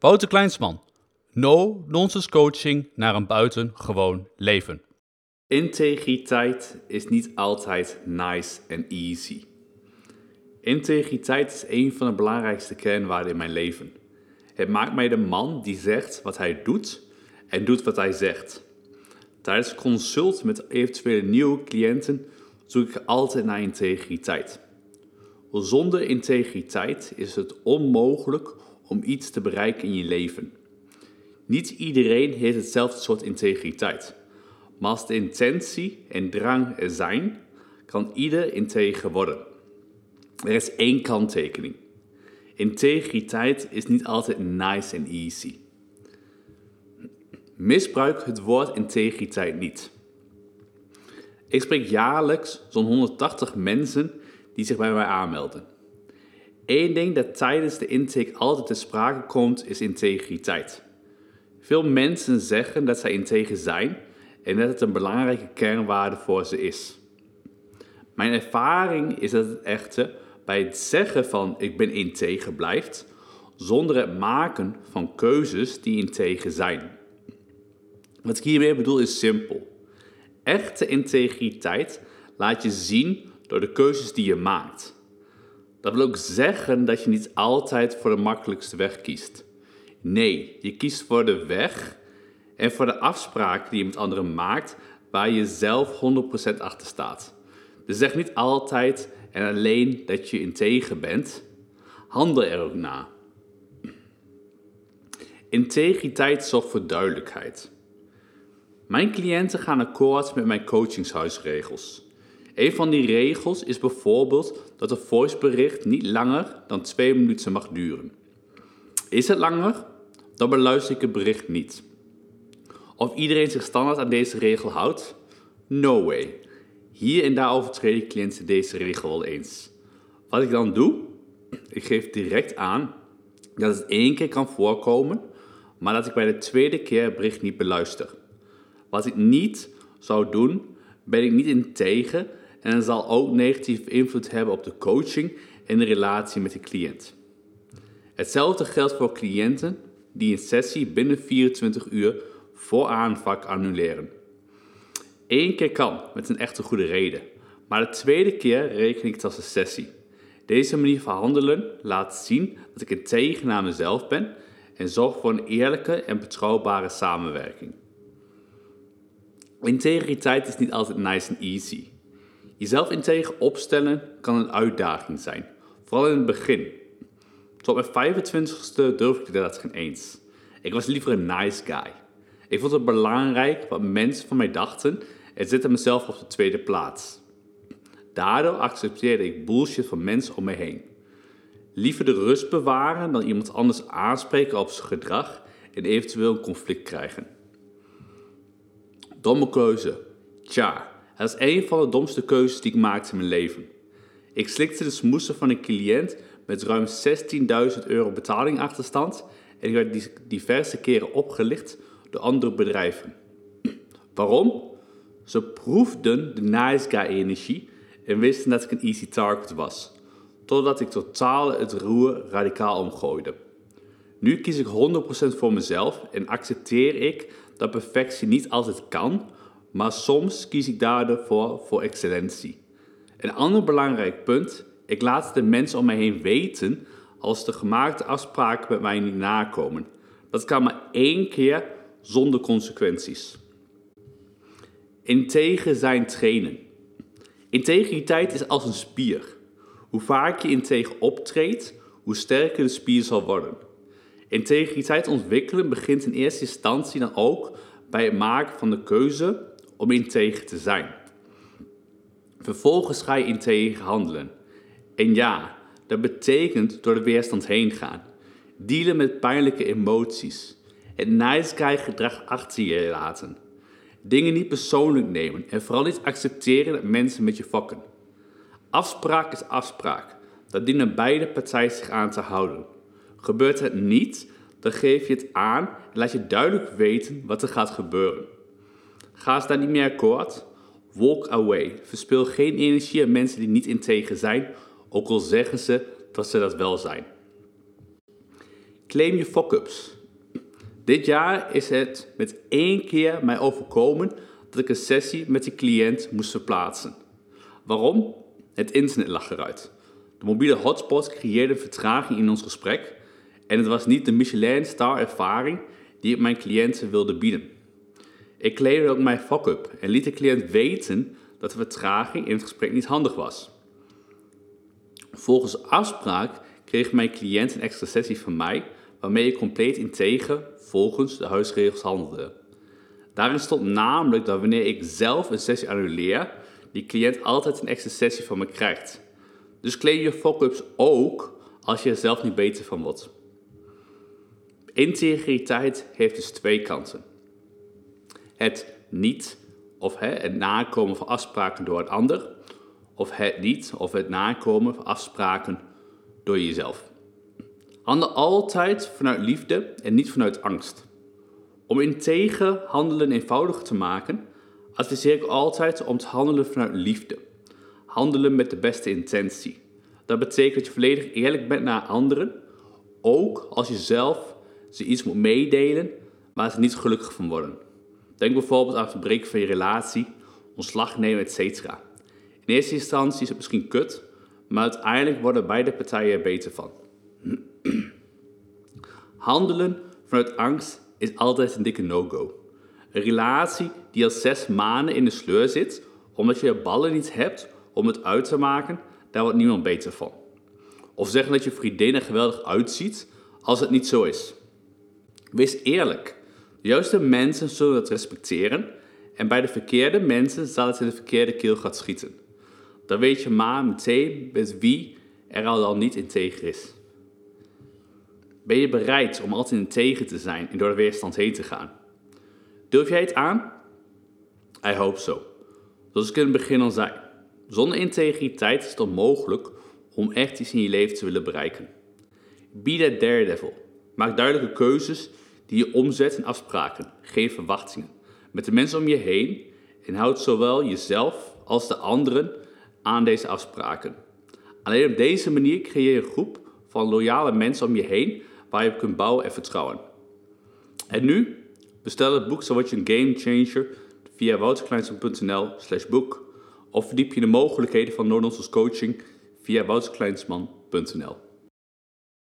Wouter Kleinsman. No nonsense coaching naar een buitengewoon leven. Integriteit is niet altijd nice en easy. Integriteit is een van de belangrijkste kernwaarden in mijn leven. Het maakt mij de man die zegt wat hij doet en doet wat hij zegt. Tijdens consult met eventuele nieuwe cliënten zoek ik altijd naar integriteit. Zonder integriteit is het onmogelijk om iets te bereiken in je leven. Niet iedereen heeft hetzelfde soort integriteit. Maar als de intentie en drang er zijn, kan ieder integer worden. Er is één kanttekening. Integriteit is niet altijd nice en easy. Misbruik het woord integriteit niet. Ik spreek jaarlijks zo'n 180 mensen die zich bij mij aanmelden. Eén ding dat tijdens de intake altijd te sprake komt, is integriteit. Veel mensen zeggen dat zij integer zijn en dat het een belangrijke kernwaarde voor ze is. Mijn ervaring is dat het echter bij het zeggen van ik ben integer blijft, zonder het maken van keuzes die integer zijn. Wat ik hiermee bedoel is simpel. Echte integriteit laat je zien door de keuzes die je maakt. Dat wil ook zeggen dat je niet altijd voor de makkelijkste weg kiest. Nee, je kiest voor de weg en voor de afspraken die je met anderen maakt waar je zelf 100% achter staat. Dus zeg niet altijd en alleen dat je integer bent. Handel er ook na. Integriteit zorgt voor duidelijkheid. Mijn cliënten gaan akkoord met mijn coachingshuisregels. Een van die regels is bijvoorbeeld dat een voicebericht niet langer dan twee minuten mag duren. Is het langer? Dan beluister ik het bericht niet. Of iedereen zich standaard aan deze regel houdt? No way. Hier en daar overtreden cliënten deze regel wel eens. Wat ik dan doe? Ik geef direct aan dat het één keer kan voorkomen, maar dat ik bij de tweede keer het bericht niet beluister. Wat ik niet zou doen, ben ik niet in tegen en het zal ook negatieve invloed hebben op de coaching en de relatie met de cliënt. Hetzelfde geldt voor cliënten die een sessie binnen 24 uur voor aanvak annuleren. Eén keer kan, met een echte goede reden, maar de tweede keer reken ik het als een sessie. Deze manier van handelen laat zien dat ik een naar mezelf ben en zorgt voor een eerlijke en betrouwbare samenwerking. Integriteit is niet altijd nice en easy. Jezelf integer opstellen kan een uitdaging zijn, vooral in het begin. Tot mijn 25ste durfde ik dat geen eens. Ik was liever een nice guy. Ik vond het belangrijk wat mensen van mij dachten en zette mezelf op de tweede plaats. Daardoor accepteerde ik bullshit van mensen om me heen. Liever de rust bewaren dan iemand anders aanspreken op zijn gedrag en eventueel een conflict krijgen. Domme keuze. Tja, het is een van de domste keuzes die ik maakte in mijn leven. Ik slikte de smoesen van een cliënt met ruim 16.000 euro betalingachterstand en ik werd diverse keren opgelicht door andere bedrijven. Waarom? Ze proefden de nice guy energie en wisten dat ik een easy target was, totdat ik totaal het roer radicaal omgooide. Nu kies ik 100% voor mezelf en accepteer ik dat perfectie niet altijd kan, maar soms kies ik daardoor voor, voor excellentie. Een ander belangrijk punt, ik laat de mensen om mij heen weten als de gemaakte afspraken met mij niet nakomen. Dat kan maar één keer zonder consequenties. Integer zijn trainen. Integriteit is als een spier. Hoe vaak je integer optreedt, hoe sterker de spier zal worden. Integriteit ontwikkelen begint in eerste instantie dan ook bij het maken van de keuze om integer te zijn. Vervolgens ga je integer handelen. En ja, dat betekent door de weerstand heen gaan. Dealen met pijnlijke emoties. Het nice gedrag achter je laten. Dingen niet persoonlijk nemen en vooral niet accepteren dat mensen met je fokken. Afspraak is afspraak. Dat dienen beide partijen zich aan te houden. Gebeurt het niet, dan geef je het aan en laat je duidelijk weten wat er gaat gebeuren. Ga ze daar niet meer akkoord? Walk away. Verspil geen energie aan mensen die niet integer zijn, ook al zeggen ze dat ze dat wel zijn. Claim je fuck-ups. Dit jaar is het met één keer mij overkomen dat ik een sessie met die cliënt moest verplaatsen. Waarom? Het internet lag eruit. De mobiele hotspot creëerde vertraging in ons gesprek en het was niet de Michelin-star ervaring die ik mijn cliënten wilde bieden. Ik claimde ook mijn fuck-up en liet de cliënt weten dat de vertraging in het gesprek niet handig was. Volgens afspraak kreeg mijn cliënt een extra sessie van mij, waarmee ik compleet integer volgens de huisregels handelde. Daarin stond namelijk dat wanneer ik zelf een sessie annuleer, die cliënt altijd een extra sessie van me krijgt. Dus claim je fuck-ups ook als je er zelf niet beter van wordt. Integriteit heeft dus twee kanten. Het niet of het nakomen van afspraken door een ander, of het niet of het nakomen van afspraken door jezelf. Handel altijd vanuit liefde en niet vanuit angst. Om integer handelen eenvoudiger te maken, adviseer ik altijd om te handelen vanuit liefde. Handelen met de beste intentie. Dat betekent dat je volledig eerlijk bent naar anderen, ook als je zelf ze iets moet meedelen waar ze niet gelukkig van worden. Denk bijvoorbeeld aan het verbreken van je relatie, ontslag nemen, etc. In eerste instantie is het misschien kut, maar uiteindelijk worden beide partijen er beter van. Handelen vanuit angst is altijd een dikke no-go. Een relatie die al zes maanden in de sleur zit, omdat je de ballen niet hebt om het uit te maken, daar wordt niemand beter van. Of zeggen dat je vriendin er geweldig uitziet als het niet zo is. Wees eerlijk. Juiste mensen zullen het respecteren en bij de verkeerde mensen zal het in de verkeerde keel gaan schieten. Dan weet je maar meteen met wie er al dan niet integer is. Ben je bereid om altijd integer te zijn en door de weerstand heen te gaan? Durf jij het aan? I hope so. Zoals ik in het begin al zei, zonder integriteit is het onmogelijk om echt iets in je leven te willen bereiken. Be that daredevil. Maak duidelijke keuzes die je omzet in afspraken, geen verwachtingen, met de mensen om je heen en houd zowel jezelf als de anderen aan deze afspraken. Alleen op deze manier creëer je een groep van loyale mensen om je heen waar je op kunt bouwen en vertrouwen. En nu, bestel het boek Zo je een game changer via wouterkleinsman.nl slash boek of verdiep je de mogelijkheden van Noordonsel's coaching via wouterkleinsman.nl.